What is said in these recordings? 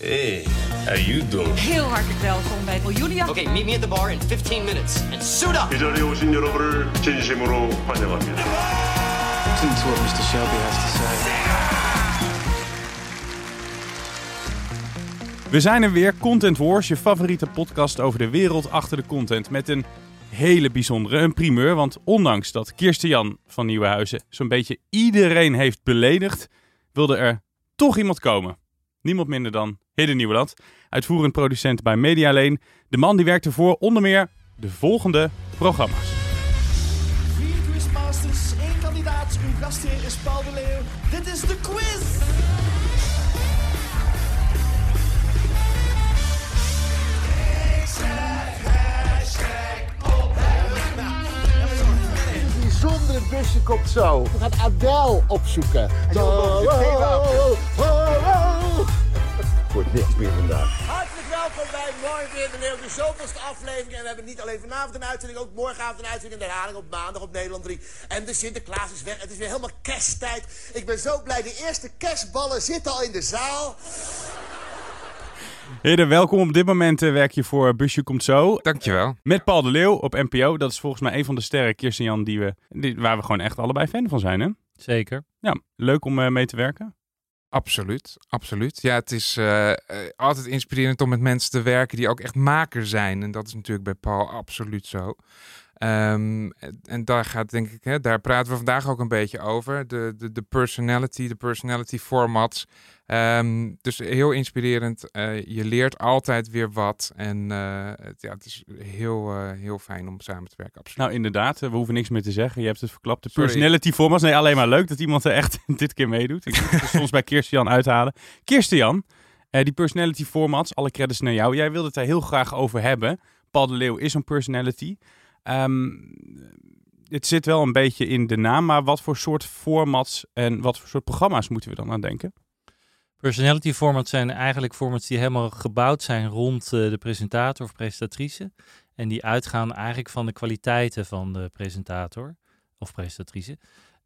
Hey, how you doing? Heel hartelijk welkom bij Julia. Okay, meet me at the bar in 15 minutes and suit up. 이 자리에 오신 여러분을 진심으로 환영합니다. Listen to what Mr. Shelby has to say. We zijn er weer, Content Wars, je favoriete podcast over de wereld achter de content. Met een hele bijzondere, een primeur. Want ondanks dat Kirsten Jan van Nieuwenhuizen zo'n beetje iedereen heeft beledigd, wilde er toch iemand komen. Niemand minder dan Hidden Nieuweland, uitvoerend producent bij Media Lane. De man die werkte voor onder meer de volgende programma's. Vier quizmasters, één kandidaat. Uw gastheer is Paul de Leeuw. Dit is de quiz. Een bijzondere busje komt zo. We gaan Adele opzoeken. Niks meer vandaag. Hartelijk welkom bij Morgen weer de Leeuw. De zoveelste aflevering. En we hebben niet alleen vanavond een uitzending, ook morgenavond een uitzending. En de herhaling op maandag op Nederland 3. En de Sinterklaas is weg. Het is weer helemaal kersttijd. Ik ben zo blij. De eerste kerstballen zitten al in de zaal. Hidden, welkom. Op dit moment eh, werk je voor Busje Komt Zo. Dankjewel. Met Paul de Leeuw op NPO. Dat is volgens mij een van de sterren, Kirsten Jan, die we, die, waar we gewoon echt allebei fan van zijn. Hè? Zeker. Ja, leuk om eh, mee te werken. Absoluut, absoluut. Ja, het is eh, eh, altijd inspirerend om met mensen te werken die ook echt maker zijn. En dat is natuurlijk bij Paul absoluut zo. Ehm, en, daar gaat denk ik, hè, daar praten we vandaag ook een beetje over. De, de, de personality, de personality formats. Ehm, dus heel inspirerend. Eh, je leert altijd weer wat. En eh, het, ja, het is heel, eh, heel fijn om samen te werken. Absoluut. Nou, inderdaad. we hoeven niks meer te zeggen. Je hebt het verklapt. De Sorry. personality formats. Nee, alleen maar leuk dat iemand er echt dit keer meedoet. Ik moet het soms bij Kirsten Jan uithalen. Eh, die personality formats, alle credits naar jou. Jij wilde het er heel graag over hebben. Paul de Leeuw is een personality. Ehm, het zit wel een beetje in de naam, maar wat voor soort formats en wat voor soort programma's moeten we dan aan denken? Personality formats zijn eigenlijk formats die helemaal gebouwd zijn rond eh, de presentator of presentatrice. En die uitgaan eigenlijk van de kwaliteiten van de presentator of presentatrice.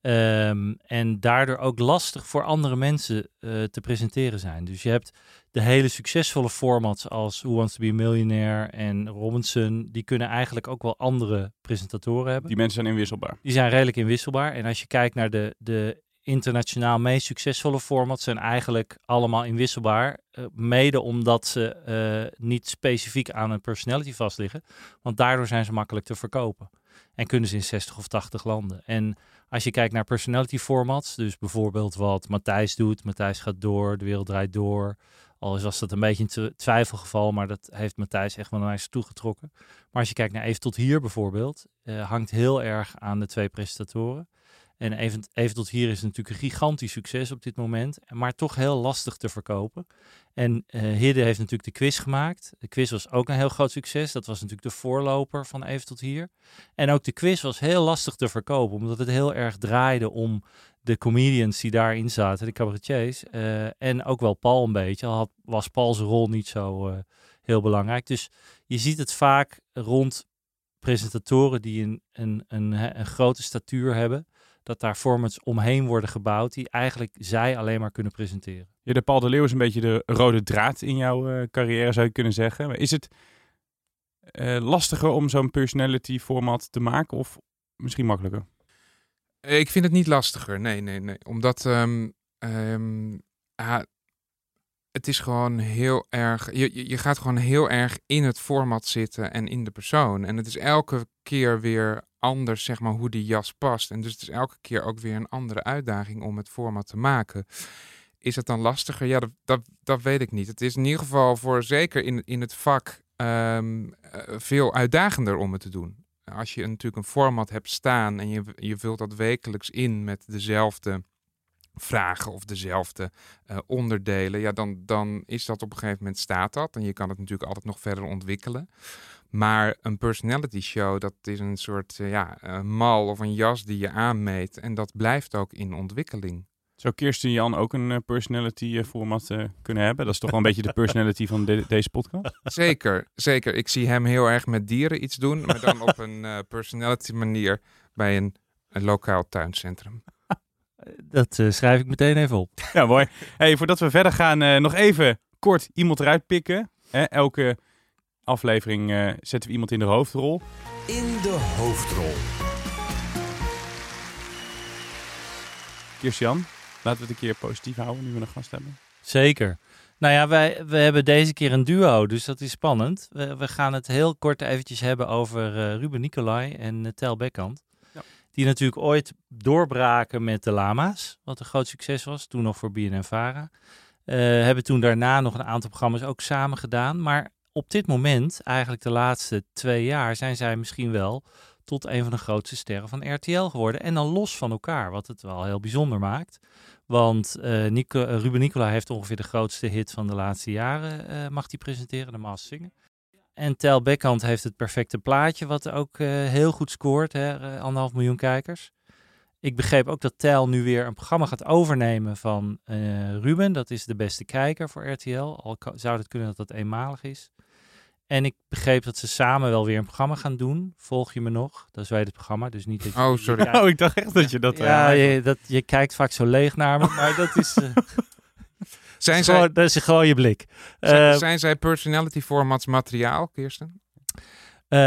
Ehm, en daardoor ook lastig voor andere mensen eh, te presenteren zijn. Dus je hebt de hele succesvolle formats als Who Wants to be a Millionaire en Robinson. Die kunnen eigenlijk ook wel andere presentatoren hebben. Die mensen zijn inwisselbaar. Die zijn redelijk inwisselbaar. En als je kijkt naar de, de internationaal meest succesvolle formats, zijn eigenlijk allemaal inwisselbaar. eh, mede omdat ze eh, niet specifiek aan een personality vastliggen. Want daardoor zijn ze makkelijk te verkopen. En kunnen ze in 60 of 80 landen. En als je kijkt naar personality formats, dus bijvoorbeeld wat Matthijs doet. Matthijs gaat door, de wereld draait door. Al is was dat een beetje een tw- twijfelgeval, maar dat heeft Matthijs echt wel naar zich toegetrokken. Maar als je kijkt naar Even tot hier bijvoorbeeld, eh, hangt heel erg aan de twee presentatoren. En even, tot hier is natuurlijk een gigantisch succes op dit moment, maar toch heel lastig te verkopen. En eh Hidde heeft natuurlijk de quiz gemaakt. De quiz was ook een heel groot succes. Dat was natuurlijk de voorloper van Even tot hier. En ook de quiz was heel lastig te verkopen, omdat het heel erg draaide om de comedians die daarin zaten, de cabaretiers. eh, en ook wel Paul een beetje, al had, was Paul's rol niet zo eh, heel belangrijk. Dus je ziet het vaak rond presentatoren die een, een, een grote statuur hebben, dat daar formats omheen worden gebouwd die eigenlijk zij alleen maar kunnen presenteren. Ja, de Paul de Leeuw is een beetje de rode draad in jouw eh, carrière, zou je kunnen zeggen. Maar is het eh, lastiger om zo'n personality format te maken of misschien makkelijker? Ik vind het niet lastiger. Nee, nee, nee. Omdat ehm, ehm, ja, het is gewoon heel erg. Je, je- gaat gewoon heel erg in het format zitten en in de persoon. En het is elke keer weer anders, zeg maar, hoe die jas past. En dus het is elke keer ook weer een andere uitdaging om het format te maken. Is het dan lastiger? Ja, dat, dat, dat weet ik niet. Het is in ieder geval voor zeker in, in het vak ehm, eh, veel uitdagender om het te doen. Als je natuurlijk een format hebt staan en je, je vult dat wekelijks in met dezelfde vragen of dezelfde uh, onderdelen, ja, dan, dan is dat op een gegeven moment staat dat. En je kan het natuurlijk altijd nog verder ontwikkelen. Maar een personality show, dat is een soort uh, ja, mal of een jas die je aanmeet. En dat blijft ook in ontwikkeling. Zou Kirsten Jan ook een uh, personality format kunnen hebben? Dat is toch wel een beetje de personality van de, deze podcast? Zeker, zeker. Ik zie hem heel erg met dieren iets doen, maar dan op een personality manier bij een, een lokaal tuincentrum. Dat uh, schrijf ik meteen even op. Ja, mooi. Hey, voordat we verder gaan, uh, nog even kort iemand eruit pikken. Hè? Elke aflevering uh, zetten we iemand in de hoofdrol. In de hoofdrol. Kirstian, laten we het een keer positief houden nu we een gast hebben. Zeker. Nou ja, wij, we hebben deze keer een duo, dus dat is spannend. We, we gaan het heel kort eventjes hebben over Ruben Nicolai en Tel Bekkant. Die natuurlijk ooit doorbraken met de Lama's, wat een groot succes was, toen nog voor BNN-Vara. Uh, hebben toen daarna nog een aantal programma's ook samen gedaan. Maar op dit moment, eigenlijk de laatste twee jaar, zijn zij misschien wel tot een van de grootste sterren van RTL geworden. En dan los van elkaar, wat het wel heel bijzonder maakt. Want uh, Nico, uh, Ruben Nicola heeft ongeveer de grootste hit van de laatste jaren, mag hij presenteren, de Maas Zingen. En Tel Beckhand heeft het perfecte plaatje, wat ook uh, heel goed scoort. Hè? Uh, anderhalf miljoen kijkers. Ik begreep ook dat Tel nu weer een programma gaat overnemen van uh, Ruben. Dat is de beste kijker voor RTL. Al zou het kunnen dat dat eenmalig is. En ik begreep dat ze samen wel weer een programma gaan doen. Volg je me nog? Dat is wij het programma, dus niet dat je... Oh, sorry. Oh, ik dacht echt dat je dat... Ja, je, dat, je kijkt vaak zo leeg naar me, maar dat is... Zijn zij, gewoon, dat is gewoon je blik. Zijn, uh, zijn zij personality formats materiaal, Kirsten? Uh,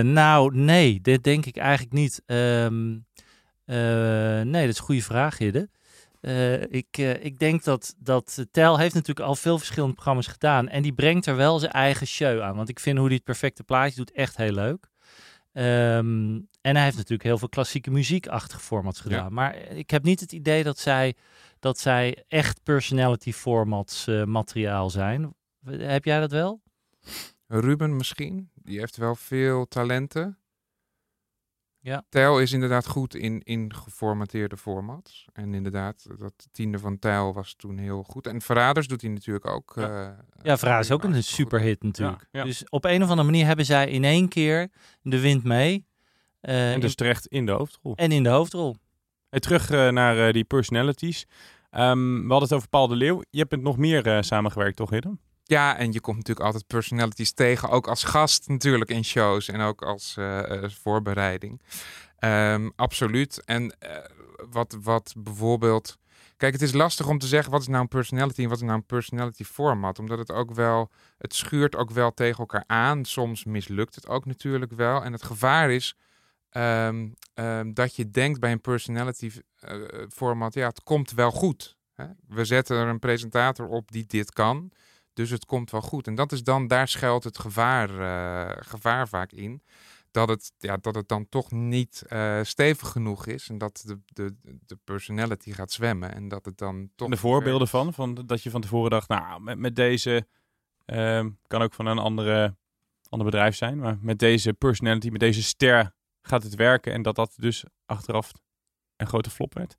nou, nee, dit denk ik eigenlijk niet. Um, uh, nee, dat is een goede vraag, Hidde. ik, ik denk dat, dat Tel heeft natuurlijk al veel verschillende programma's gedaan. En die brengt er wel zijn eigen show aan. Want ik vind hoe hij het perfecte plaatje doet echt heel leuk. Um, en hij heeft natuurlijk heel veel klassieke muziekachtige formats gedaan. Ja. Maar ik heb niet het idee dat zij dat zij echt personality formats uh, materiaal zijn. Heb jij dat wel? Ruben misschien. Die heeft wel veel talenten. Ja. Tijl is inderdaad goed in, in geformateerde formats. En inderdaad, dat tiende van Tijl was toen heel goed. En Verraders doet hij natuurlijk ook. Ja, uh, ja Verraders is ook een superhit natuurlijk. Ja, ja. Dus op een of andere manier hebben zij in één keer de wind mee. Uh, en dus in, terecht in de hoofdrol. En in de hoofdrol. Hey, terug uh, naar die personalities. Um, we hadden het over Paul de Leeuw. Je hebt met nog meer uh, samengewerkt, toch, Hidden? Ja, en je komt natuurlijk altijd personalities tegen, ook als gast natuurlijk in shows en ook als uh, uh, voorbereiding. Um, absoluut. En wat, wat bijvoorbeeld. Kijk, het is lastig om te zeggen wat is nou een personality en wat is nou een personality format. Omdat het ook wel, het schuurt ook wel tegen elkaar aan. Soms mislukt het ook natuurlijk wel. En het gevaar is um, um, dat je denkt bij een personality uh, format, ja, het komt wel goed. Hè? We zetten er een presentator op die dit kan, dus het komt wel goed. En dat is dan, daar schuilt het gevaar, uh, gevaar vaak in. Dat het, ja, dat het dan toch niet uh, stevig genoeg is en dat de, de, de personality gaat zwemmen. En dat het dan toch. De voorbeelden van, van dat je van tevoren dacht, nou, met, met deze uh, kan ook van een andere, ander bedrijf zijn, maar met deze personality, met deze ster gaat het werken en dat dat dus achteraf een grote flop werd?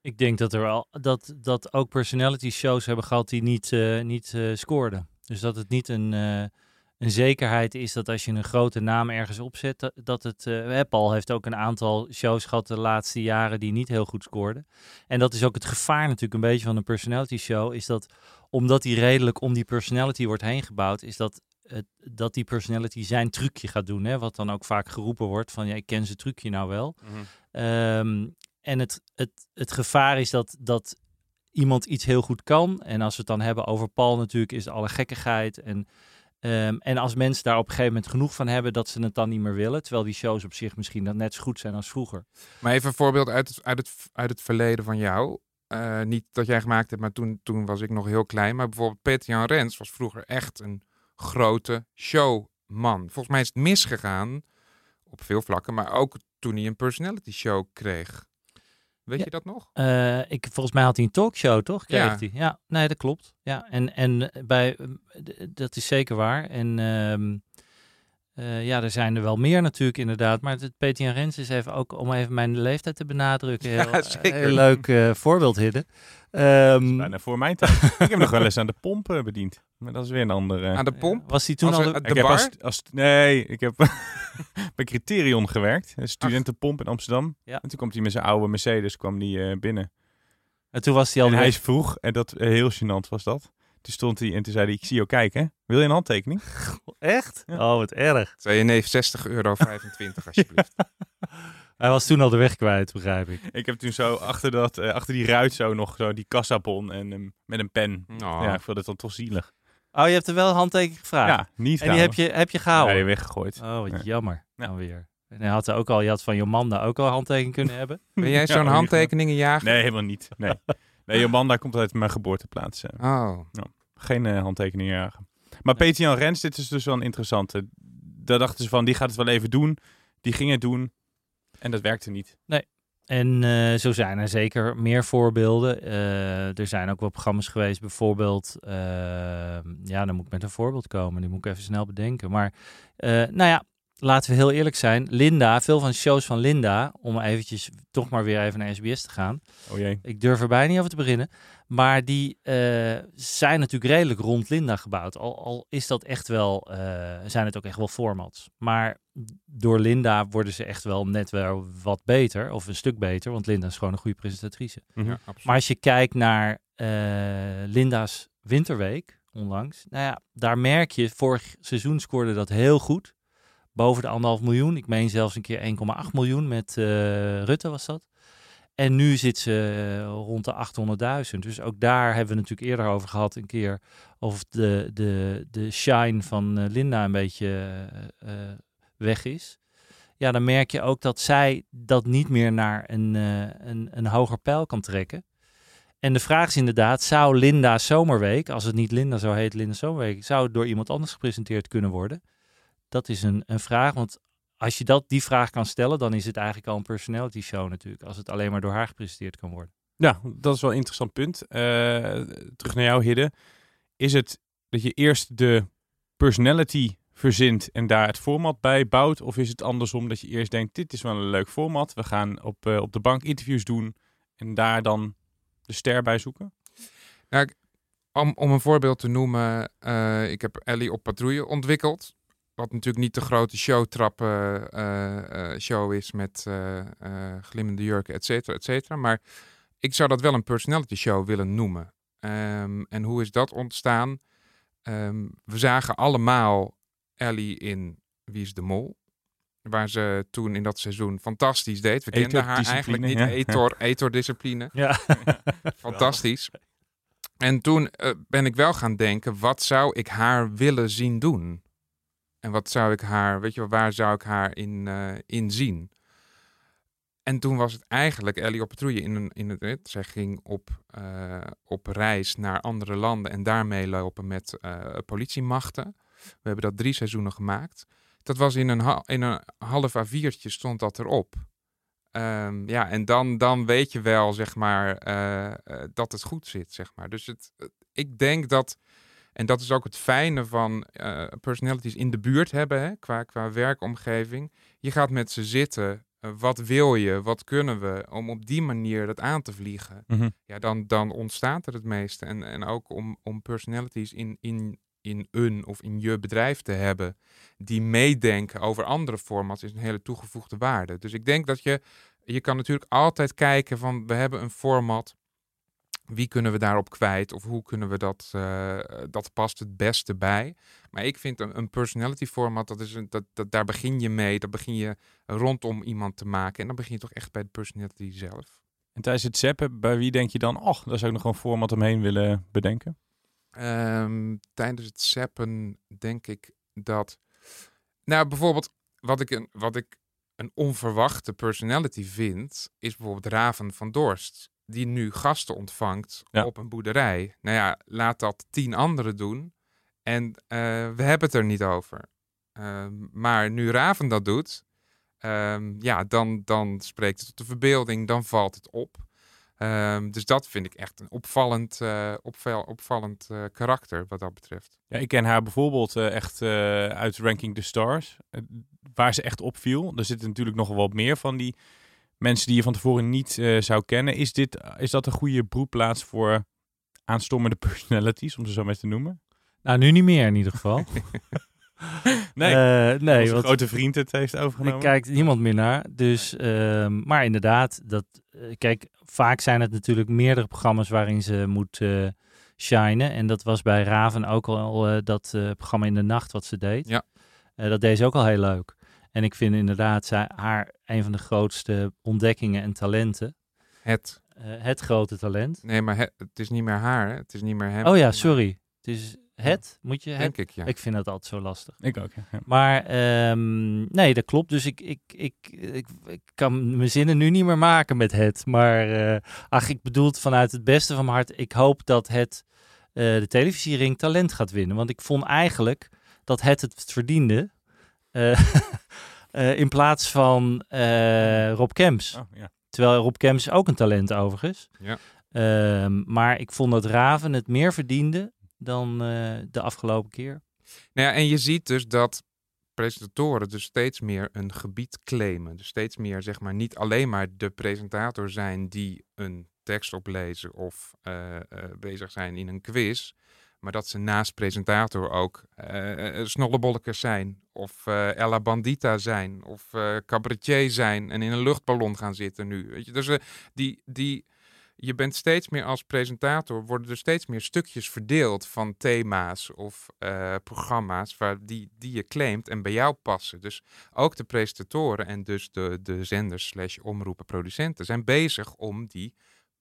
Ik denk dat er wel dat, dat ook personality shows hebben gehad die niet, uh, niet uh, scoorden. Dus dat het niet een, uh, een zekerheid is dat als je een grote naam ergens opzet, dat, dat het. Paul heeft ook een aantal shows gehad de laatste jaren die niet heel goed scoorden. En dat is ook het gevaar natuurlijk een beetje van een personality show, is dat omdat die redelijk om die personality wordt heen gebouwd, is dat het, dat die personality zijn trucje gaat doen. Hè? Wat dan ook vaak geroepen wordt van ja, ik ken zijn trucje nou wel. Mm-hmm. Um, en het, het, het gevaar is dat, dat iemand iets heel goed kan. En als we het dan hebben over Paul natuurlijk, is alle gekkigheid. En, um, en als mensen daar op een gegeven moment genoeg van hebben, dat ze het dan niet meer willen. Terwijl die shows op zich misschien dan net zo goed zijn als vroeger. Maar even een voorbeeld uit het, uit het, uit het verleden van jou. Uh, niet dat jij gemaakt hebt, maar toen, toen was ik nog heel klein. Maar bijvoorbeeld Peter-Jan Rens was vroeger echt een grote showman. Volgens mij is het misgegaan op veel vlakken, maar ook toen hij een personality show kreeg. Weet ja, je dat nog? Uh, ik, volgens mij had hij een talkshow, toch? Kreeg ja. hij. Ja, nee, dat klopt. Ja, en, en bij, dat is zeker waar. En um, Eh, ja, er zijn er wel meer natuurlijk inderdaad. Maar het Peter Rens is even ook om even mijn leeftijd te benadrukken. Heel, Ja, zeker. heel leuk eh, voorbeeld, Hidde. Ehm, Bijna voor mijn tijd. ik heb nog wel eens aan de pomp eh, bediend. Maar dat is weer een andere. Aan de pomp? was hij toen Als al... de- de ik heb bar? als, als, nee, ik heb bij Criterion gewerkt. Een studentenpomp in Amsterdam. Ja. En toen kwam hij met zijn oude Mercedes kwam die, eh, binnen. En toen was hij al En hij is vroeg, en dat eh, heel gênant was dat. Toen stond hij en toen zei hij, ik zie jou kijken. Wil je een handtekening? Echt? Oh, wat erg. Zei je neef 60 euro 25 alsjeblieft. Hij was toen al de weg kwijt, begrijp ik. Ik heb toen zo achter, dat, eh, achter die ruit zo nog zo die kassabon en met een pen. Oh. Ja, ik vond het dan toch zielig. Oh, je hebt er wel een handtekening gevraagd? Ja, niet En die heb je, heb je gehouden? Nee, weggegooid. Oh, wat Ja. jammer. Ja. Dan weer. En hij had er ook al, je had van Jomanda ook al een handtekening kunnen hebben. Ben jij zo'n handtekeningenjager? Nee, helemaal niet. Nee, nee Jomanda komt uit mijn geboorteplaats. eh. Oh. Geen eh, handtekeningen jagen. Maar Peter Jan Rens, dit is dus wel een interessante. Daar dachten ze van, die gaat het wel even doen. Die ging het doen. En dat werkte niet. En eh, zo zijn er zeker meer voorbeelden. Eh, er zijn ook wel programma's geweest, bijvoorbeeld. ja, dan moet ik met een voorbeeld komen. Die moet ik even snel bedenken. Maar eh, nou ja, laten we heel eerlijk zijn. Linda, veel van de shows van Linda, om eventjes toch maar weer even naar SBS te gaan. Oh jee. Ik durf er bijna niet over te beginnen. Maar die eh, zijn natuurlijk redelijk rond Linda gebouwd. Al, al is dat echt wel, eh, zijn het ook echt wel formats. Maar door Linda worden ze echt wel net wel wat beter. Of een stuk beter. Want Linda is gewoon een goede presentatrice. Mhm. Ja. Maar als je kijkt naar eh, Linda's winterweek onlangs. Nou ja, daar merk je, vorig seizoen scoorde dat heel goed. Boven de anderhalf miljoen. Ik meen zelfs een keer 1,8 miljoen met eh, Rutte was dat. En nu zit ze eh, rond de 800.000. Dus ook daar hebben we natuurlijk eerder over gehad een keer. Of de, de, de shine van eh, Linda een beetje weg is. Ja, dan merk je ook dat zij dat niet meer naar een, een, een hoger pijl kan trekken. En de vraag is inderdaad, zou Linda Zomerweek, als het niet Linda zo heet, Linda Zomerweek, zou het door iemand anders gepresenteerd kunnen worden? Dat is een, een vraag, want als je dat, die vraag kan stellen, dan is het eigenlijk al een personality show natuurlijk. Als het alleen maar door haar gepresenteerd kan worden. Ja, dat is wel een interessant punt. Eh, terug naar jou, Hidde. Is het dat je eerst de personality verzint en daar het format bij bouwt? Of is het andersom dat je eerst denkt, dit is wel een leuk format. We gaan op, eh, op de bank interviews doen en daar dan de ster bij zoeken? Nou, om, om een voorbeeld te noemen, eh, ik heb Ellie op patrouille ontwikkeld. Wat natuurlijk niet de grote showtrappen eh, eh, show is met eh, glimmende jurken, et cetera, et cetera. Maar ik zou dat wel een personality show willen noemen. Ehm, en hoe is dat ontstaan? Ehm, we zagen allemaal Ellie in Wie is de Mol. Waar ze toen in dat seizoen fantastisch deed. We kenden haar eigenlijk niet. Ja. Etor, Etor-discipline. Ja. Fantastisch. En toen ben ik wel gaan denken, wat zou ik haar willen zien doen? En wat zou ik haar, weet je waar zou ik haar in, eh, in zien? En toen was het eigenlijk Ellie op patrouille in, een, in het. Zij ging op, eh, op reis naar andere landen en daarmee lopen met eh, politiemachten. We hebben dat drie seizoenen gemaakt. Dat was in een, in een half A4'tje stond dat erop. Ehm, ja, en dan, dan weet je wel, zeg maar, dat het goed zit, zeg maar. Dus het- ik denk dat, en dat is ook het fijne van eh, personalities in de buurt hebben, hè, qua, qua werkomgeving. Je gaat met ze zitten. eh, wat wil je? Wat kunnen we? Om op die manier dat aan te vliegen. Mhm. Ja, dan, dan ontstaat er het meeste. En, en ook om, om personalities in, in, in een of in je bedrijf te hebben die meedenken over andere formats is een hele toegevoegde waarde. Dus ik denk dat je, je kan natuurlijk altijd kijken van we hebben een format, wie kunnen we daarop kwijt of hoe kunnen we dat, eh, dat past het beste bij. Maar ik vind een, een personality format, dat is een, dat, dat, daar begin je mee, daar begin je rondom iemand te maken en dan begin je toch echt bij de personality zelf. En tijdens het zappen, bij wie denk je dan, ach, daar zou ik nog een format omheen willen bedenken? Ehm, tijdens het zappen denk ik dat. Nou, bijvoorbeeld, wat ik een, wat ik een onverwachte personality vind, is bijvoorbeeld Raven van Dorst. Die nu gasten ontvangt Ja. op een boerderij. Nou ja, laat dat tien anderen doen. En eh, we hebben het er niet over. Ehm, maar nu Raven dat doet, ehm, ja, dan, dan spreekt het tot de verbeelding, dan valt het op. Ehm, dus dat vind ik echt een opvallend, uh, opval, opvallend uh, karakter wat dat betreft. Ja, ik ken haar bijvoorbeeld uh, echt uit Ranking the Stars, waar ze echt opviel. Er zitten natuurlijk nog wel wat meer van die mensen die je van tevoren niet zou kennen. Is, dit, is dat een goede broedplaats voor aanstommende personalities, om ze zo maar te noemen? Nou, nu niet meer in ieder geval. nee, uh, nee Onze grote vriend het heeft overgenomen. Ik kijkt niemand meer naar. Dus, uh, maar inderdaad, dat, uh, kijk, vaak zijn het natuurlijk meerdere programma's waarin ze moet shinen. En dat was bij Raven ook al dat programma in de nacht wat ze deed. Ja. dat deed ze ook al heel leuk. En ik vind inderdaad zij, haar een van de grootste ontdekkingen en talenten. Het. het grote talent. Nee, maar het, het is niet meer haar. Hè? Het is niet meer hem. Oh ja, sorry. Het is het, moet je Denk het? ik, ja. Ik vind dat altijd zo lastig. Ik ook, ja. Maar um, nee, dat klopt. Dus ik, ik, ik, ik, ik, kan mijn zinnen nu niet meer maken met het. Maar uh, ach, ik bedoel het vanuit het beste van mijn hart. Ik hoop dat het uh, de televisiering talent gaat winnen. Want ik vond eigenlijk dat het het verdiende. Uh, in plaats van Rob Kemps. Oh, ja. Terwijl Rob Kemps ook een talent overigens. Ja. Ehm, maar ik vond dat Raven het meer verdiende dan uh, de afgelopen keer. Nou ja, en je ziet dus dat presentatoren dus steeds meer een gebied claimen. Dus steeds meer, zeg maar, niet alleen maar de presentator zijn die een tekst oplezen of uh, uh, bezig zijn in een quiz. Maar dat ze naast presentator ook uh, snollebollekers zijn. Of Ella Bandita zijn. Of cabaretier zijn. En in een luchtballon gaan zitten nu. Weet je? Dus die, die, je bent steeds meer als presentator, worden er steeds meer stukjes verdeeld van thema's of uh, programma's waar die, die je claimt en bij jou passen. Dus ook de presentatoren en dus de, de zenders slash omroepen producenten zijn bezig om die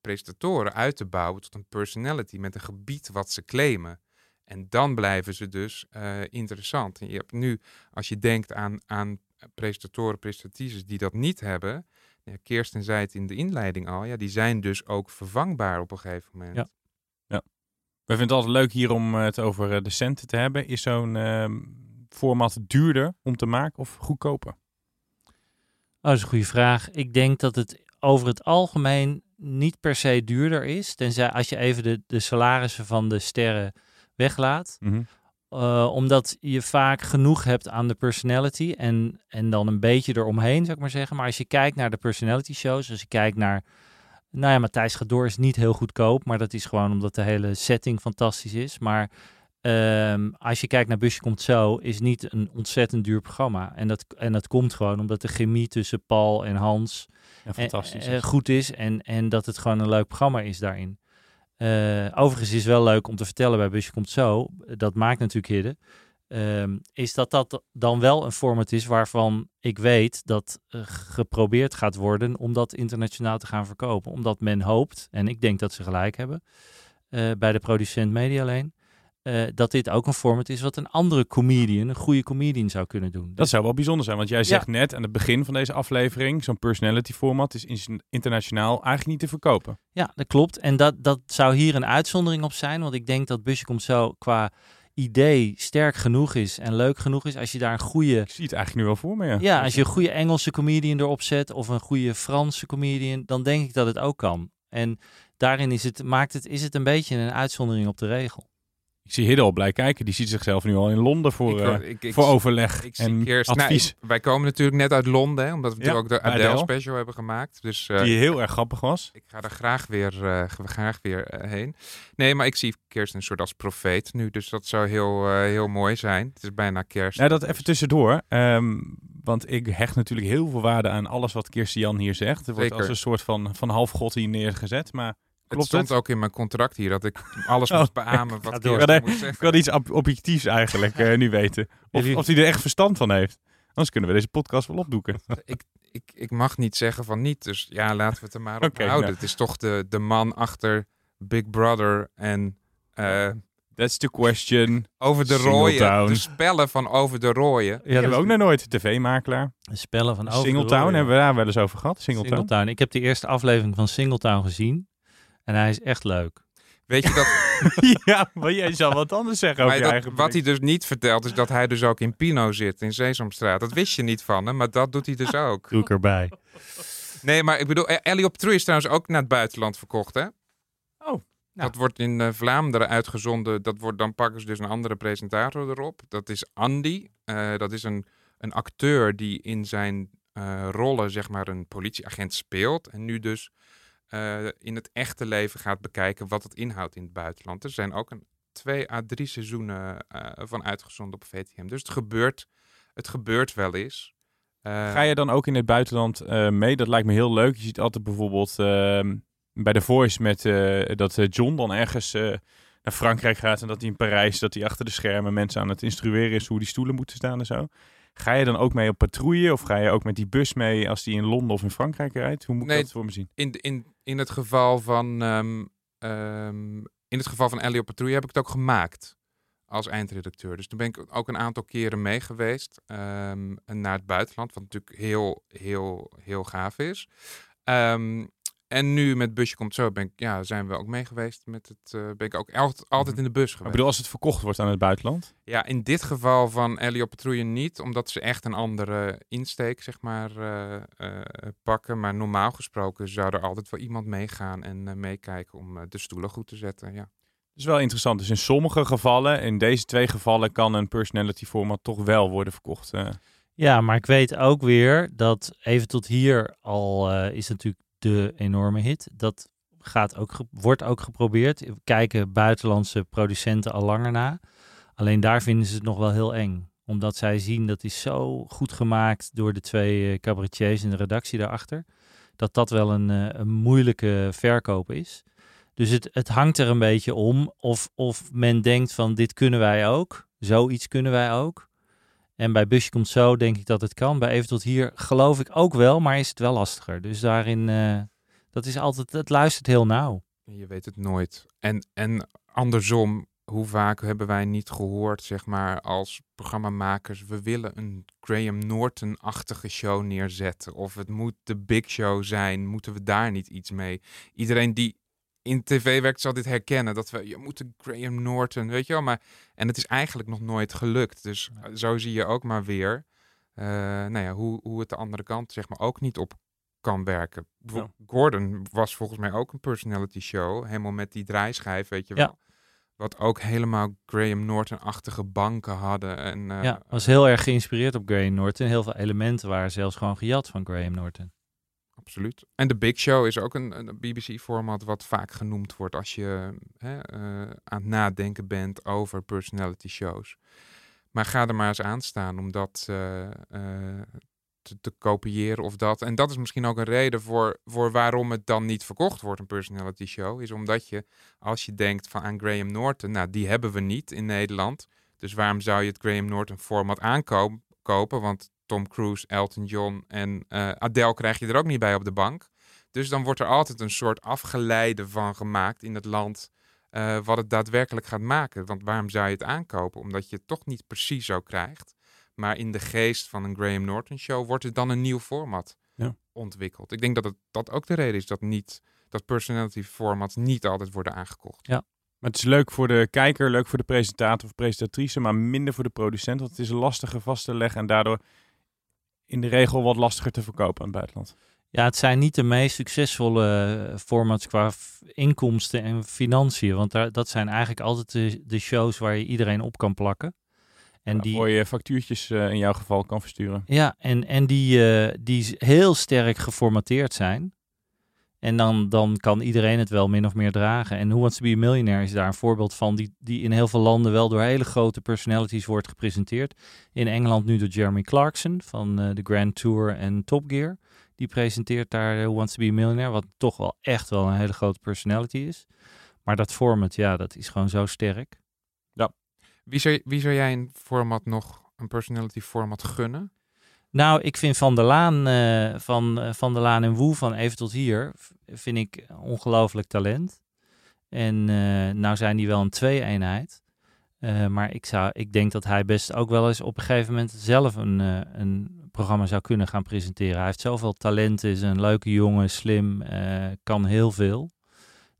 presentatoren uit te bouwen tot een personality met een gebied wat ze claimen. En dan blijven ze dus uh, interessant. En je hebt nu, als je denkt aan, aan presentatoren, presentatrices die dat niet hebben, ja, Kirsten zei het in de inleiding al, ja, die zijn dus ook vervangbaar op een gegeven moment. Ja. ja. We vinden het altijd leuk hier om het over de centen te hebben. Is zo'n uh, format duurder om te maken of goedkoper? Oh, dat is een goede vraag. Ik denk dat het over het algemeen niet per se duurder is. Tenzij als je even de, de salarissen van de sterren weglaat. Mm -hmm. Uh, omdat je vaak genoeg hebt aan de personality en, en dan een beetje eromheen, zou ik maar zeggen. Maar als je kijkt naar de personality shows, als je kijkt naar... Nou ja, Matthijs gaat door is niet heel goedkoop, maar dat is gewoon omdat de hele setting fantastisch is. Maar um, als je kijkt naar Busje Komt Zo, is niet een ontzettend duur programma. En dat, en dat komt gewoon omdat de chemie tussen Paul en Hans ja, fantastisch en, uh, goed is. En, en dat het gewoon een leuk programma is daarin. Uh, overigens is wel leuk om te vertellen bij Busje Komt Zo, dat maakt natuurlijk Hidde, um, is dat dat dan wel een format is waarvan ik weet dat uh, geprobeerd gaat worden om dat internationaal te gaan verkopen. Omdat men hoopt, en ik denk dat ze gelijk hebben, uh, bij de producent Medialeen, uh, dat dit ook een format is wat een andere comedian, een goede comedian zou kunnen doen. Dat zou wel bijzonder zijn, want jij zegt ja. net aan het begin van deze aflevering, zo'n personality format is internationaal eigenlijk niet te verkopen. Ja, dat klopt. En dat, dat zou hier een uitzondering op zijn, want ik denk dat Busje komt zo qua idee sterk genoeg is en leuk genoeg is als je daar een goede... Ik zie het eigenlijk nu wel voor me, ja. Ja, als je een goede Engelse comedian erop zet of een goede Franse comedian, dan denk ik dat het ook kan. En daarin is het, maakt het, is het een beetje een uitzondering op de regel. Ik zie Hidde al blij kijken. Die ziet zichzelf nu al in Londen voor, ik, uh, ik, ik, voor overleg ik, en eerst, advies. Nou, wij komen natuurlijk net uit Londen, hè, omdat we ja, ook de Adele, Adele, special hebben gemaakt. Dus, uh, Die heel erg grappig was. Ik ga er graag weer, uh, graag weer heen. Nee, maar ik zie Kirsten een soort als profeet nu. Dus dat zou heel, heel mooi zijn. Het is bijna kerst. Ja, dat even tussendoor. Um, want ik hecht natuurlijk heel veel waarde aan alles wat Kirsten Jan hier zegt. Er wordt Zeker. als een soort van, van halfgod hier neergezet. Maar Klopt het stond het? ook in mijn contract hier dat ik alles Oh. moest beamen wat ik zeggen. wil iets ob- objectiefs eigenlijk uh, nu weten. Of, of hij er echt verstand van heeft. Anders kunnen we deze podcast wel opdoeken. ik, ik, ik mag niet zeggen van niet, dus ja, laten we het er maar op houden. nou. Het is toch de, de man achter Big Brother en... eh, That's the question. over de rooien, de spellen van over de rooien. Ja, hebben we ook nog nooit. TV-makelaar. De spellen van Over de Singletown Rooien. hebben we daar wel eens over gehad. Singletown. Singletown. Ik heb de eerste aflevering van Singletown gezien. En hij is echt leuk. Weet je dat, ja, maar jij zal wat anders zeggen over je dat- eigen wat hij dus niet vertelt, is dat hij dus ook in Pino zit, in Sesamstraat. Dat wist je niet van hem, maar dat doet hij dus ook. Doe ik erbij. Nee, maar ik bedoel, Ellie op True is trouwens ook naar het buitenland verkocht, hè? Oh. Dat wordt in uh, Vlaanderen uitgezonden. Dat wordt, dan pakken ze dus een andere presentator erop. Dat is Andy. Uh, dat is een, een acteur die in zijn uh, rollen, zeg maar, een politieagent speelt. En nu dus in het echte leven gaat bekijken wat het inhoudt in het buitenland. Er zijn ook een twee à drie seizoenen van uitgezonden op VTM. Dus het gebeurt, het gebeurt wel eens. Ga je dan ook in het buitenland mee? Dat lijkt me heel leuk. Je ziet altijd bijvoorbeeld ehm, bij The Voice met dat John dan ergens naar Frankrijk gaat en dat hij in Parijs, dat hij achter de schermen mensen aan het instrueren is hoe die stoelen moeten staan en zo. Ga je dan ook mee op patrouille of ga je ook met die bus mee als die in Londen of in Frankrijk rijdt? Hoe moet ik dat voor me zien? In, in, in het geval van um, um, in het geval van Ellie op patrouille heb ik het ook gemaakt als eindredacteur. Dus toen ben ik ook een aantal keren mee geweest um, naar het buitenland, wat natuurlijk heel, heel, heel gaaf is. Um, en nu met Busje Komt Zo ben ik, ja, zijn we ook mee geweest. Met het, uh, ben ik ook altijd, altijd in de bus geweest. Ik bedoel, als het verkocht wordt aan het buitenland? Ja, in dit geval van Ellie op Patrouille niet. Omdat ze echt een andere insteek, zeg maar, uh, uh, pakken. Maar normaal gesproken zou er altijd wel iemand meegaan en meekijken om de stoelen goed te zetten, ja. Dat is wel interessant. Dus in sommige gevallen, in deze twee gevallen, kan een personality format toch wel worden verkocht. Ja, maar ik weet ook weer dat even tot hier al is natuurlijk de enorme hit. Dat gaat ook, wordt ook geprobeerd. Kijken buitenlandse producenten al langer na. Alleen daar vinden ze het nog wel heel eng. Omdat zij zien dat is zo goed gemaakt door de twee uh, cabaretiers en de redactie daarachter. Dat dat wel een, uh, een moeilijke verkoop is. Dus het, het hangt er een beetje om of, of men denkt van dit kunnen wij ook. Zoiets kunnen wij ook. En bij Busje komt zo denk ik dat het kan. Bij Even tot hier geloof ik ook wel, maar is het wel lastiger. Dus daarin, uh, dat is altijd, het luistert heel nauw. Je weet het nooit. En, en andersom, hoe vaak hebben wij niet gehoord, zeg maar, als programmamakers, we willen een Graham Norton-achtige show neerzetten. Of het moet de big show zijn, moeten we daar niet iets mee? Iedereen die in tv werkt zal dit herkennen. Dat we, je moet Graham Norton, weet je wel. Maar, en het is eigenlijk nog nooit gelukt. Dus zo zie je ook maar weer uh, nou ja, hoe, hoe het de andere kant zeg maar ook niet op kan werken. Ja. Gordon was volgens mij ook een personality show. Helemaal met die draaischijf, weet je wel. Wat ook helemaal Graham Norton-achtige banken hadden. En, uh, ja, was heel erg geïnspireerd op Graham Norton. Heel veel elementen waren zelfs gewoon gejat van Graham Norton absoluut. En de Big Show is ook een, een BBC-format wat vaak genoemd wordt als je hè, uh, aan het nadenken bent over personality shows. Maar ga er maar eens aan staan om dat uh, te, te, kopiëren of dat. En dat is misschien ook een reden voor, voor waarom het dan niet verkocht wordt, een personality show. Is omdat je, als je denkt van aan Graham Norton, nou die hebben we niet in Nederland. Dus waarom zou je het Graham Norton format aankopen? Want Tom Cruise, Elton John en uh, Adele krijg je er ook niet bij op de bank. Dus dan wordt er altijd een soort afgeleide van gemaakt in het land uh, wat het daadwerkelijk gaat maken. Want waarom zou je het aankopen? Omdat je het toch niet precies zo krijgt. Maar in de geest van een Graham Norton show wordt er dan een nieuw format ja. ontwikkeld. Ik denk dat het, dat ook de reden is dat, niet, dat personality formats niet altijd worden aangekocht. Ja. Maar het is leuk voor de kijker, leuk voor de presentator of presentatrice, maar minder voor de producent. Want het is lastiger vast te leggen en daardoor in de regel wat lastiger te verkopen in het buitenland. Ja, het zijn niet de meest succesvolle eh, formats qua inkomsten en financiën. Want daar, dat zijn eigenlijk altijd de, de shows waar je iedereen op kan plakken. En die, voor je factuurtjes uh, in jouw geval kan versturen. Ja, en, en die, uh, die heel sterk geformateerd zijn. En dan, dan kan iedereen het wel min of meer dragen. En Who Wants to Be a Millionaire is daar een voorbeeld van, die, die in heel veel landen wel door hele grote personalities wordt gepresenteerd. In Engeland nu door Jeremy Clarkson van uh, de Grand Tour en Top Gear. Die presenteert daar Who Wants to Be a Millionaire, wat toch wel echt wel een hele grote personality is. Maar dat format, ja, dat is gewoon zo sterk. Ja. Wie zou, wie zou jij een format nog, een personality format gunnen? Nou, ik vind Van der Laan, uh, van, uh, van der Laan en Woe van Even tot Hier, vind ik ongelooflijk talent. En uh, nou zijn die wel een twee-eenheid. maar ik, zou, ik denk dat hij best ook wel eens op een gegeven moment zelf een, een programma zou kunnen gaan presenteren. Hij heeft zoveel talent, is een leuke jongen, slim, kan heel veel.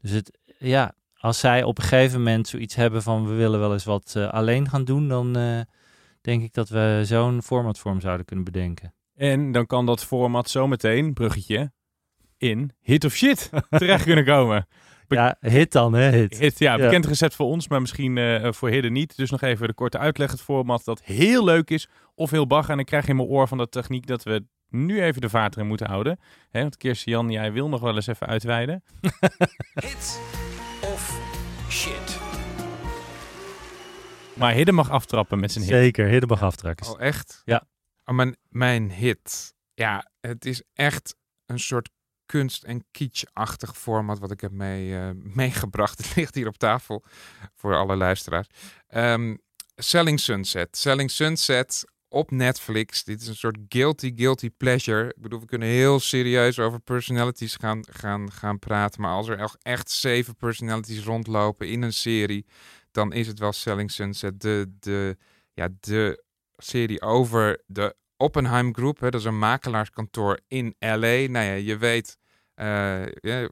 Dus het, ja, als zij op een gegeven moment zoiets hebben van we willen wel eens wat alleen gaan doen, dan denk ik dat we zo'n formatvorm zouden kunnen bedenken. En dan kan dat format zometeen, bruggetje, in Hit of Shit terecht kunnen komen. Ja, hit dan, hè? Hit. Hit, ja, bekend recept voor ons, maar misschien eh, voor Hidden niet. Dus nog even de korte uitleg. Het format dat heel leuk is of heel bagger. En ik krijg in mijn oor van de techniek dat we nu even de vaart erin moeten houden. Hè, want Kirsten Jan, jij wil nog wel eens even uitweiden. Hit of shit. Maar Hidden mag aftrappen met zijn hit. Zeker, Hidden mag aftrappen. Oh, echt? Ja. Oh, mijn, mijn hit. Ja, het is echt een soort kunst- en kitsch-achtig format wat ik heb mee, eh, meegebracht. Het ligt hier op tafel voor alle luisteraars. Ehm, Selling Sunset. Selling Sunset op Netflix. Dit is een soort guilty, guilty pleasure. Ik bedoel, we kunnen heel serieus over personalities gaan, gaan, gaan praten. Maar als er echt zeven personalities rondlopen in een serie, dan is het wel Selling Sunset. De, de, ja, de serie over de Oppenheim Group. Hè, dat is een makelaarskantoor in LA. Nou ja, je weet, eh,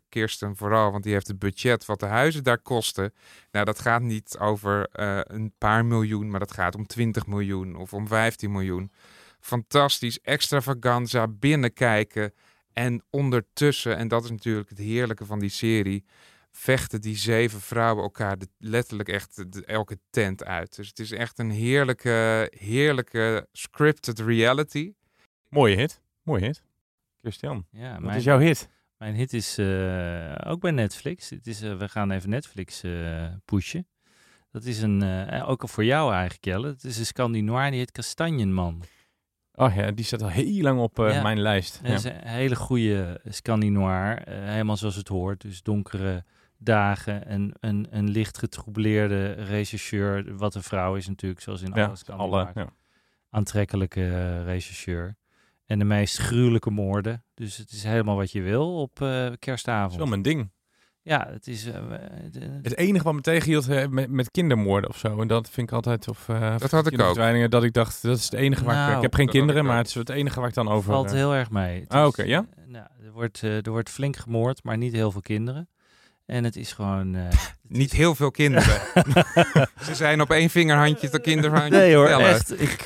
Kirsten vooral, want die heeft het budget wat de huizen daar kosten. Nou, dat gaat niet over eh, een paar miljoen, maar dat gaat om 20 miljoen of om 15 miljoen. Fantastisch, extravaganza, binnenkijken. En ondertussen, en dat is natuurlijk het heerlijke van die serie, vechten die zeven vrouwen elkaar de, letterlijk echt de- elke tent uit. Dus het is echt een heerlijke, heerlijke scripted reality. Mooie hit. Mooie hit. Christian, Ja, wat is jouw hit? Mijn hit is eh, ook bij Netflix. Het is, eh, we gaan even Netflix eh, pushen. Dat is een, eh, ook voor jou eigenlijk, Jelle. Het is een Scandinoir, die heet Kastanjenman. Oh ja, die staat al heel lang op eh, Ja. mijn lijst. Dat is een hele goede Scandinoir. helemaal zoals het hoort. Dus donkere dagen en een, een licht getroubleerde rechercheur. Wat een vrouw is natuurlijk, zoals in Ja, alle Scandinoirs. alle, ja. Aantrekkelijke eh, rechercheur. En de meest gruwelijke moorden. Dus het is helemaal wat je wil op eh, kerstavond. Dat is wel mijn ding. Ja, het is... eh, de- Het enige wat me tegenhield met, met kindermoorden of zo. En dat vind ik altijd. Of, eh, Dat had ik ook. Dat ik dacht, dat is het enige waar ik. Nou, Ik heb geen kinderen, maar het is het enige waar ik dan over. valt heel erg mee. Ah, oké, ja? nou, er, wordt, er wordt flink gemoord, maar niet heel veel kinderen. En het is gewoon... eh, Niet heel veel kinderen. Ze zijn op één vingerhandje de kinderhandje Nee hoor, tellen. echt. Ik,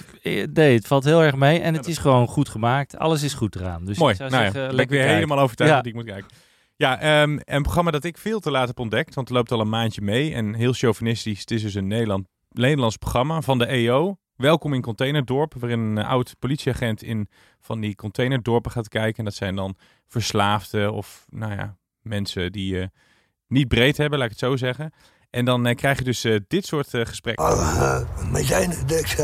nee, het valt heel erg mee. En het is gewoon goed gemaakt. Alles is goed eraan. Dus Mooi. ik zou nou ja, zeggen, ben ik weer kijken. helemaal overtuigd Ja. dat ik moet kijken. Ja, ehm, een programma dat ik veel te laat heb ontdekt, want het loopt al een maandje mee. En heel chauvinistisch, het is dus een Nederland, Nederlands programma van de EO. Welkom in Containerdorp, waarin een eh, oud politieagent in van die containerdorpen gaat kijken. En dat zijn dan verslaafden of, nou ja, mensen die eh, niet breed hebben, laat ik het zo zeggen. En dan eh, krijg je dus eh, dit soort eh, gesprekken. medicijnen, dus...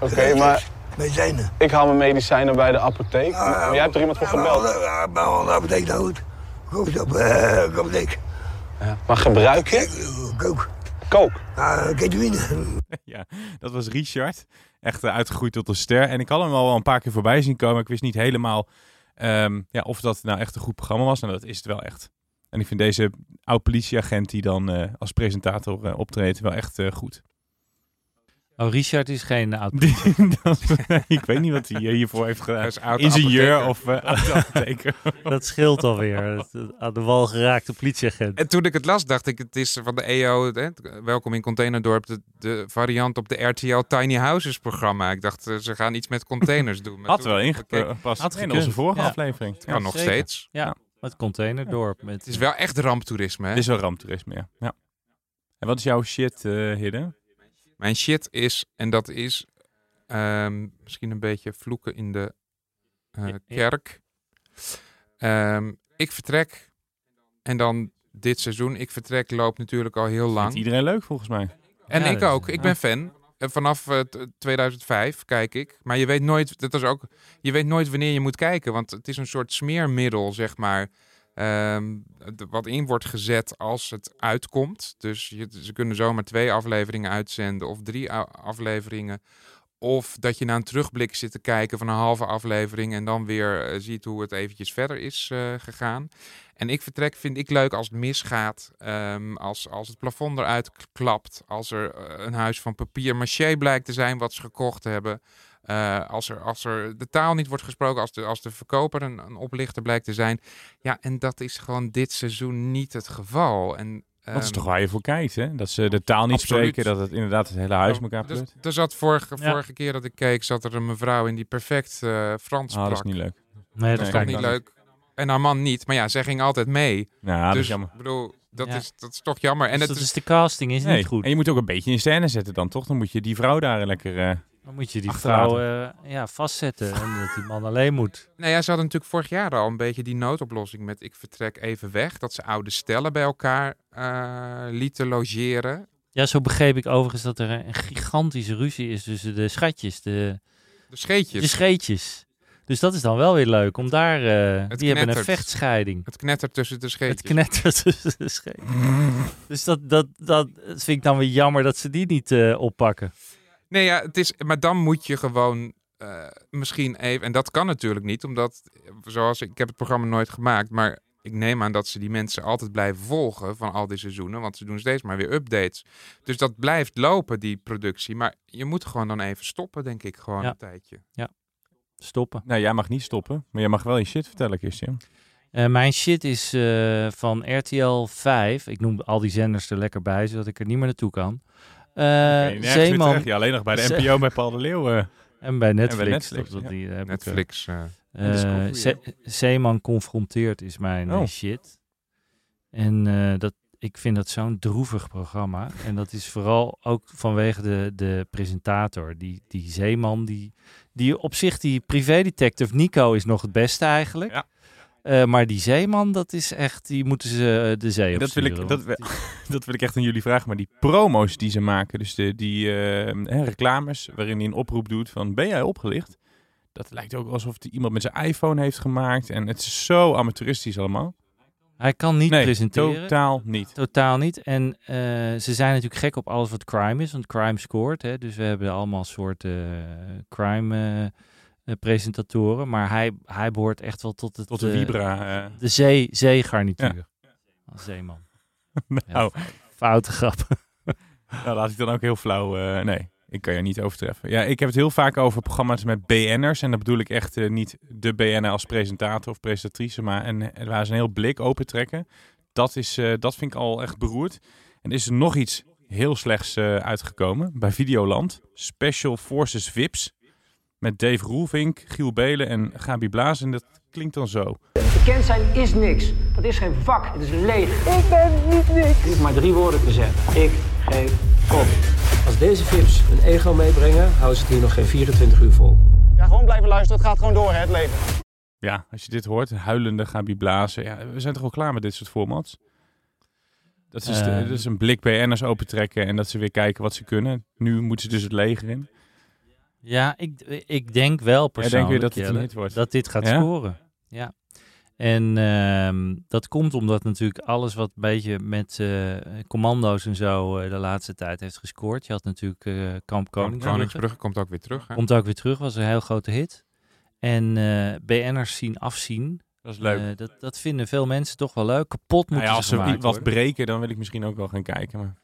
Oké, maar Medicijnen. ik haal mijn medicijnen bij de apotheek. Maar jij hebt er iemand voor gebeld. Ja, maar al de apotheek nou goed. Goed op, op apotheek. Ja, Maar gebruik je? Kook. Kook. Ah, ketamine. ja, dat was Richard. Echt uitgegroeid tot een ster. En ik had hem al wel een paar keer voorbij zien komen. Ik wist niet helemaal ehm, ja, of dat nou echt een goed programma was. En dat is het wel echt. En ik vind deze oud politieagent die dan eh, als presentator eh, optreedt wel echt eh, goed. Oh, Richard is geen oud ik weet niet wat hij hiervoor heeft gedaan. Hij is oud Ingenieur of uh, apotheker. Dat scheelt alweer. Aan de wal geraakte politieagent. En toen ik het las, dacht ik, het is van de EO, hè, welkom in Containerdorp, de, de variant op de RTL Tiny Houses programma. Ik dacht, ze gaan iets met containers doen. Maar Had toen- wel ingepast Had in onze vorige Ja. aflevering. Ja, nog zeker. steeds. Ja, het containerdorp. Met, Het is wel echt ramptoerisme. Hè? Dit is wel ramptoerisme, ja. ja. En wat is jouw shit, eh Hidden? Mijn shit is, en dat is ehm, misschien een beetje vloeken in de eh, kerk. Ehm, ik vertrek en dan dit seizoen. Ik vertrek loopt natuurlijk al heel Vindt lang. iedereen leuk volgens mij. En Ja, ik ook. Ik ben fan. Eh, Vanaf eh, t- 2005 kijk ik. Maar je weet nooit, dat is ook, je weet nooit wanneer je moet kijken. Want het is een soort smeermiddel, zeg maar. ehm, wat in wordt gezet als het uitkomt. Dus je, ze kunnen zomaar twee afleveringen uitzenden of drie afleveringen. Of dat je na een terugblik zit te kijken van een halve aflevering en dan weer eh, ziet hoe het eventjes verder is eh, gegaan. En ik vertrek vind ik leuk als het misgaat, ehm, als, als het plafond eruit klapt, als er eh, een huis van papier maché blijkt te zijn wat ze gekocht hebben. als, er, als er de taal niet wordt gesproken, als de, als de verkoper een, een oplichter blijkt te zijn. Ja, en dat is gewoon dit seizoen niet het geval. En, Dat is ehm, toch waar je voor kijkt, hè? Dat ze de taal niet absoluut. spreken, dat het inderdaad het hele huis Oh, elkaar dus, pleurt. er zat vorige, Ja. vorige keer dat ik keek, zat er een mevrouw in die perfect eh, Frans Ah, dat is sprak. niet leuk. nee, dat Dat is Nee, toch niet leuk? en haar man niet. Maar ja, zij ging altijd mee. Nou, dat dus is jammer. ik bedoel, dat, Ja. is, dat is toch jammer. En Dus het dat is, is de casting is Nee, niet goed. En je moet ook een beetje in scène zetten dan, toch? Dan moet je die vrouw daar lekker... eh, Dan moet je die achterlaten. vrouw eh, ja, vastzetten en dat die man alleen moet. nou ja, ze hadden natuurlijk vorig jaar al een beetje die noodoplossing met ik vertrek even weg. Dat ze oude stellen bij elkaar eh, lieten logeren. Ja, zo begreep ik overigens dat er een gigantische ruzie is tussen de schatjes, de, De scheetjes. de scheetjes. Dus dat is dan wel weer leuk, om daar... eh, die hebben een vechtscheiding. Het knettert tussen de scheetjes. Het knettert tussen de scheetjes. dus dat, dat, dat vind ik dan weer jammer dat ze die niet eh, oppakken. Nee, ja, het is, maar dan moet je gewoon eh, misschien even, en dat kan natuurlijk niet, omdat, eh, zoals ik, ik heb het programma nooit gemaakt, maar ik neem aan dat ze die mensen altijd blijven volgen van al die seizoenen, want ze doen steeds maar weer updates. Dus dat blijft lopen, die productie, maar je moet gewoon dan even stoppen, denk ik, gewoon Ja. een tijdje. Stoppen. Nou, jij mag niet stoppen, maar jij mag wel je shit vertellen, Christian. Eh, mijn shit is eh, van RTL 5. Ik noem al die zenders er lekker bij, zodat ik er niet meer naartoe kan. Eh weer Zeeman. terecht. Ja, alleen nog bij de NPO bij Paul de Leeuw. eh. En bij Netflix. Netflix, dat, dat ja. die, heb eh, Netflix. En Zeeman confronteert is mijn Oh. shit. En eh, dat, ik vind dat zo'n droevig programma. En dat is vooral ook vanwege de, de presentator. Die, die Zeeman, die, die op zich, die privédetective Nico is nog het beste eigenlijk. Ja. Eh, maar die Zeeman, dat is echt, die moeten ze eh, de zee Dat wil, ik, dat, wil- dat wil ik echt aan jullie vragen. Maar die promo's die ze maken, dus de, die hè, reclames waarin hij een oproep doet van ben jij opgelicht? Dat lijkt ook alsof die iemand met zijn iPhone heeft gemaakt. En het is zo amateuristisch allemaal. Hij kan niet nee, presenteren. totaal niet. Totaal niet. En ze zijn natuurlijk gek op alles wat crime is, want crime scoort. Hè? Dus we hebben allemaal soorten crime presentatoren. Maar hij, hij behoort echt wel tot het... Tot de eh, Vibra. eh. de zee, zeegarnituur. Als zeeman. nou, Foute grap. nou, laat ik dan ook heel flauw... eh, nee, ik kan je niet overtreffen. Ja, ik heb het heel vaak over programma's met BN'ers. En dat bedoel ik echt eh, niet de BN'er als presentator of presentatrice. Maar eh, waar ze een heel blik opentrekken. Dat, is, eh, dat vind ik al echt beroerd. En is er nog iets heel slechts eh, uitgekomen bij Videoland. Special Forces VIPs. Met Dave Roelvink, Giel Belen en Gabi Blaas. En dat klinkt dan zo. Bekend zijn is niks. Dat is geen vak, het is leeg. Ik ben niet niks. Ik hoef maar drie woorden te zeggen. Ik geef kop. Als deze vips een ego meebrengen, houden ze het hier nog geen 24 uur vol. Ja, gewoon blijven luisteren. Het gaat gewoon door, hè, het leven. Ja, als je dit hoort, huilende Gabi Blazen. Ja, we zijn toch wel klaar met dit soort formats? Dat is, de- dat is een blik BN'ers opentrekken en dat ze weer kijken wat ze kunnen. Nu moeten ze dus het leger in. Ja, ik, ik denk wel persoonlijk dat Jelle, een hit wordt? dat dit gaat Ja? scoren. Ja. En ehm, dat komt omdat natuurlijk alles wat een beetje met eh, commando's en zo eh, de laatste tijd heeft gescoord. Je had natuurlijk eh, Kamp Kamp Koningsbrugge. Koningsbrugge komt ook weer terug. Hè? Komt ook weer terug, was een heel grote hit. En BN'ers zien afzien. Dat is leuk. Dat, dat vinden veel mensen toch wel leuk. Kapot Nou moeten ja, als ze ze gemaakt wat breken, dan wil ik misschien ook wel gaan kijken. Maar...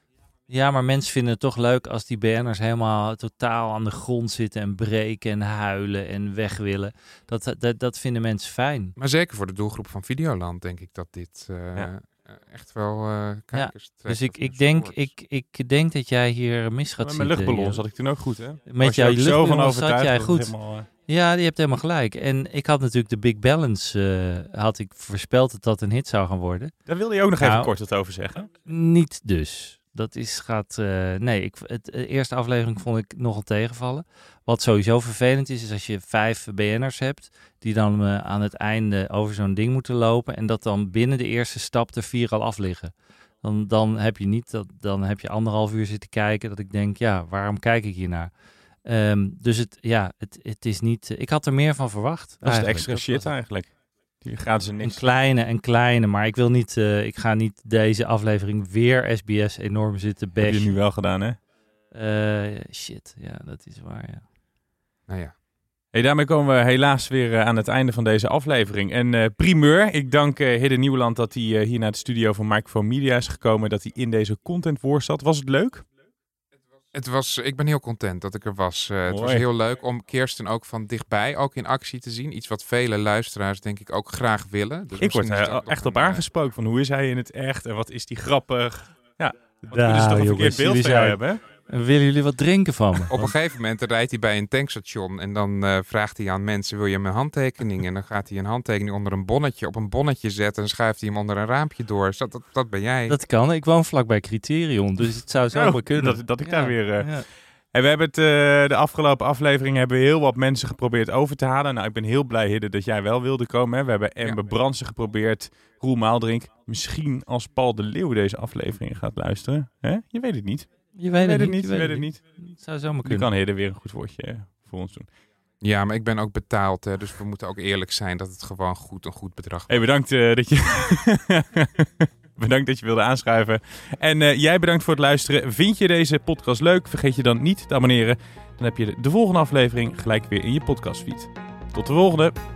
Ja, maar mensen vinden het toch leuk als die BN'ers helemaal totaal aan de grond zitten en breken en huilen en weg willen. Dat, dat, dat vinden mensen fijn. Maar zeker voor de doelgroep van Videoland denk ik dat dit eh, Ja. eh, echt wel eh Ja, kijkers dus trekt ik, ik, denk, ik, ik denk dat jij hier mis gaat Met zitten. mijn luchtballon zat ik toen ook goed, hè? Met je jouw ook zo van luchtballon zat overtuigd jij goed. helemaal, Ja, die hebt helemaal gelijk. En ik had natuurlijk de Big Balance, eh, had ik voorspeld dat dat een hit zou gaan worden. Daar wilde je ook nog even Nou, kort wat over zeggen. Niet dus. Dat is, gaat, eh, nee, ik, het, de eerste aflevering vond ik nogal tegenvallen. Wat sowieso vervelend is, is als je vijf BN'ers hebt, die dan eh, aan het einde over zo'n ding moeten lopen en dat dan binnen de eerste stap er vier al af liggen. Dan, dan heb je niet, dat, dan heb je anderhalf uur zitten kijken dat ik denk, ja, waarom kijk ik hier naar? Ehm, dus het, ja, het, het is niet, ik had er meer van verwacht. Dat is de eigenlijk. extra shit was- eigenlijk. Die gratis en een niks. kleine en kleine, maar ik wil niet, eh, ik ga niet deze aflevering weer SBS enorm zitten Heb bashen. je nu wel gedaan, hè? Eh, shit, ja, dat is waar, ja. Nou ja. Hey, daarmee komen we helaas weer eh, aan het einde van deze aflevering. En eh, primeur, ik dank eh Hidde Nieuwland dat hij eh, hier naar de studio van Microphone Media is gekomen. Dat hij in deze content voor zat. Was het leuk? Het was, ik ben heel content dat ik er was. Eh, het was heel leuk om Kirsten ook van dichtbij ook in actie te zien. Iets wat vele luisteraars denk ik ook graag willen. Dus ik word is er echt op een, eh, aangesproken van hoe is hij in het echt? En wat is die grappig? Ja, we Nou, dus toch een verkeerd beeld van jou hebben, hè? Willen jullie wat drinken van me? Op een gegeven moment rijdt hij bij een tankstation en dan eh, vraagt hij aan mensen: wil je mijn handtekening? En dan gaat hij een handtekening onder een bonnetje op een bonnetje zetten en schuift hij hem onder een raampje door. Dat, dat, dat ben jij. Dat kan. Ik woon vlakbij Criterion, dus het zou zo Oh, kunnen. Dat, dat ik daar Ja, weer... eh, ja. En we hebben het eh, de afgelopen aflevering hebben we heel wat mensen geprobeerd over te halen. Nou, ik ben heel blij, Hidde, dat jij wel wilde komen. Hè. We hebben Amber Brandsen geprobeerd, Roel Maaldrink. Misschien als Paul de Leeuw deze aflevering gaat luisteren. Hè? Je weet het niet. Je weet het niet, niet. je Je weet het niet. Het zou zomaar kunnen. kan Hidde weer een goed woordje eh, voor ons doen. Ja, maar ik ben ook betaald, hè, dus we moeten ook eerlijk zijn dat het gewoon goed een goed bedrag Hey, bedankt eh, dat je... bedankt dat je wilde aanschuiven. En eh, jij bedankt voor het luisteren. Vind je deze podcast leuk? Vergeet je dan niet te abonneren. Dan heb je de, de volgende aflevering gelijk weer in je podcastfeed. Tot de volgende.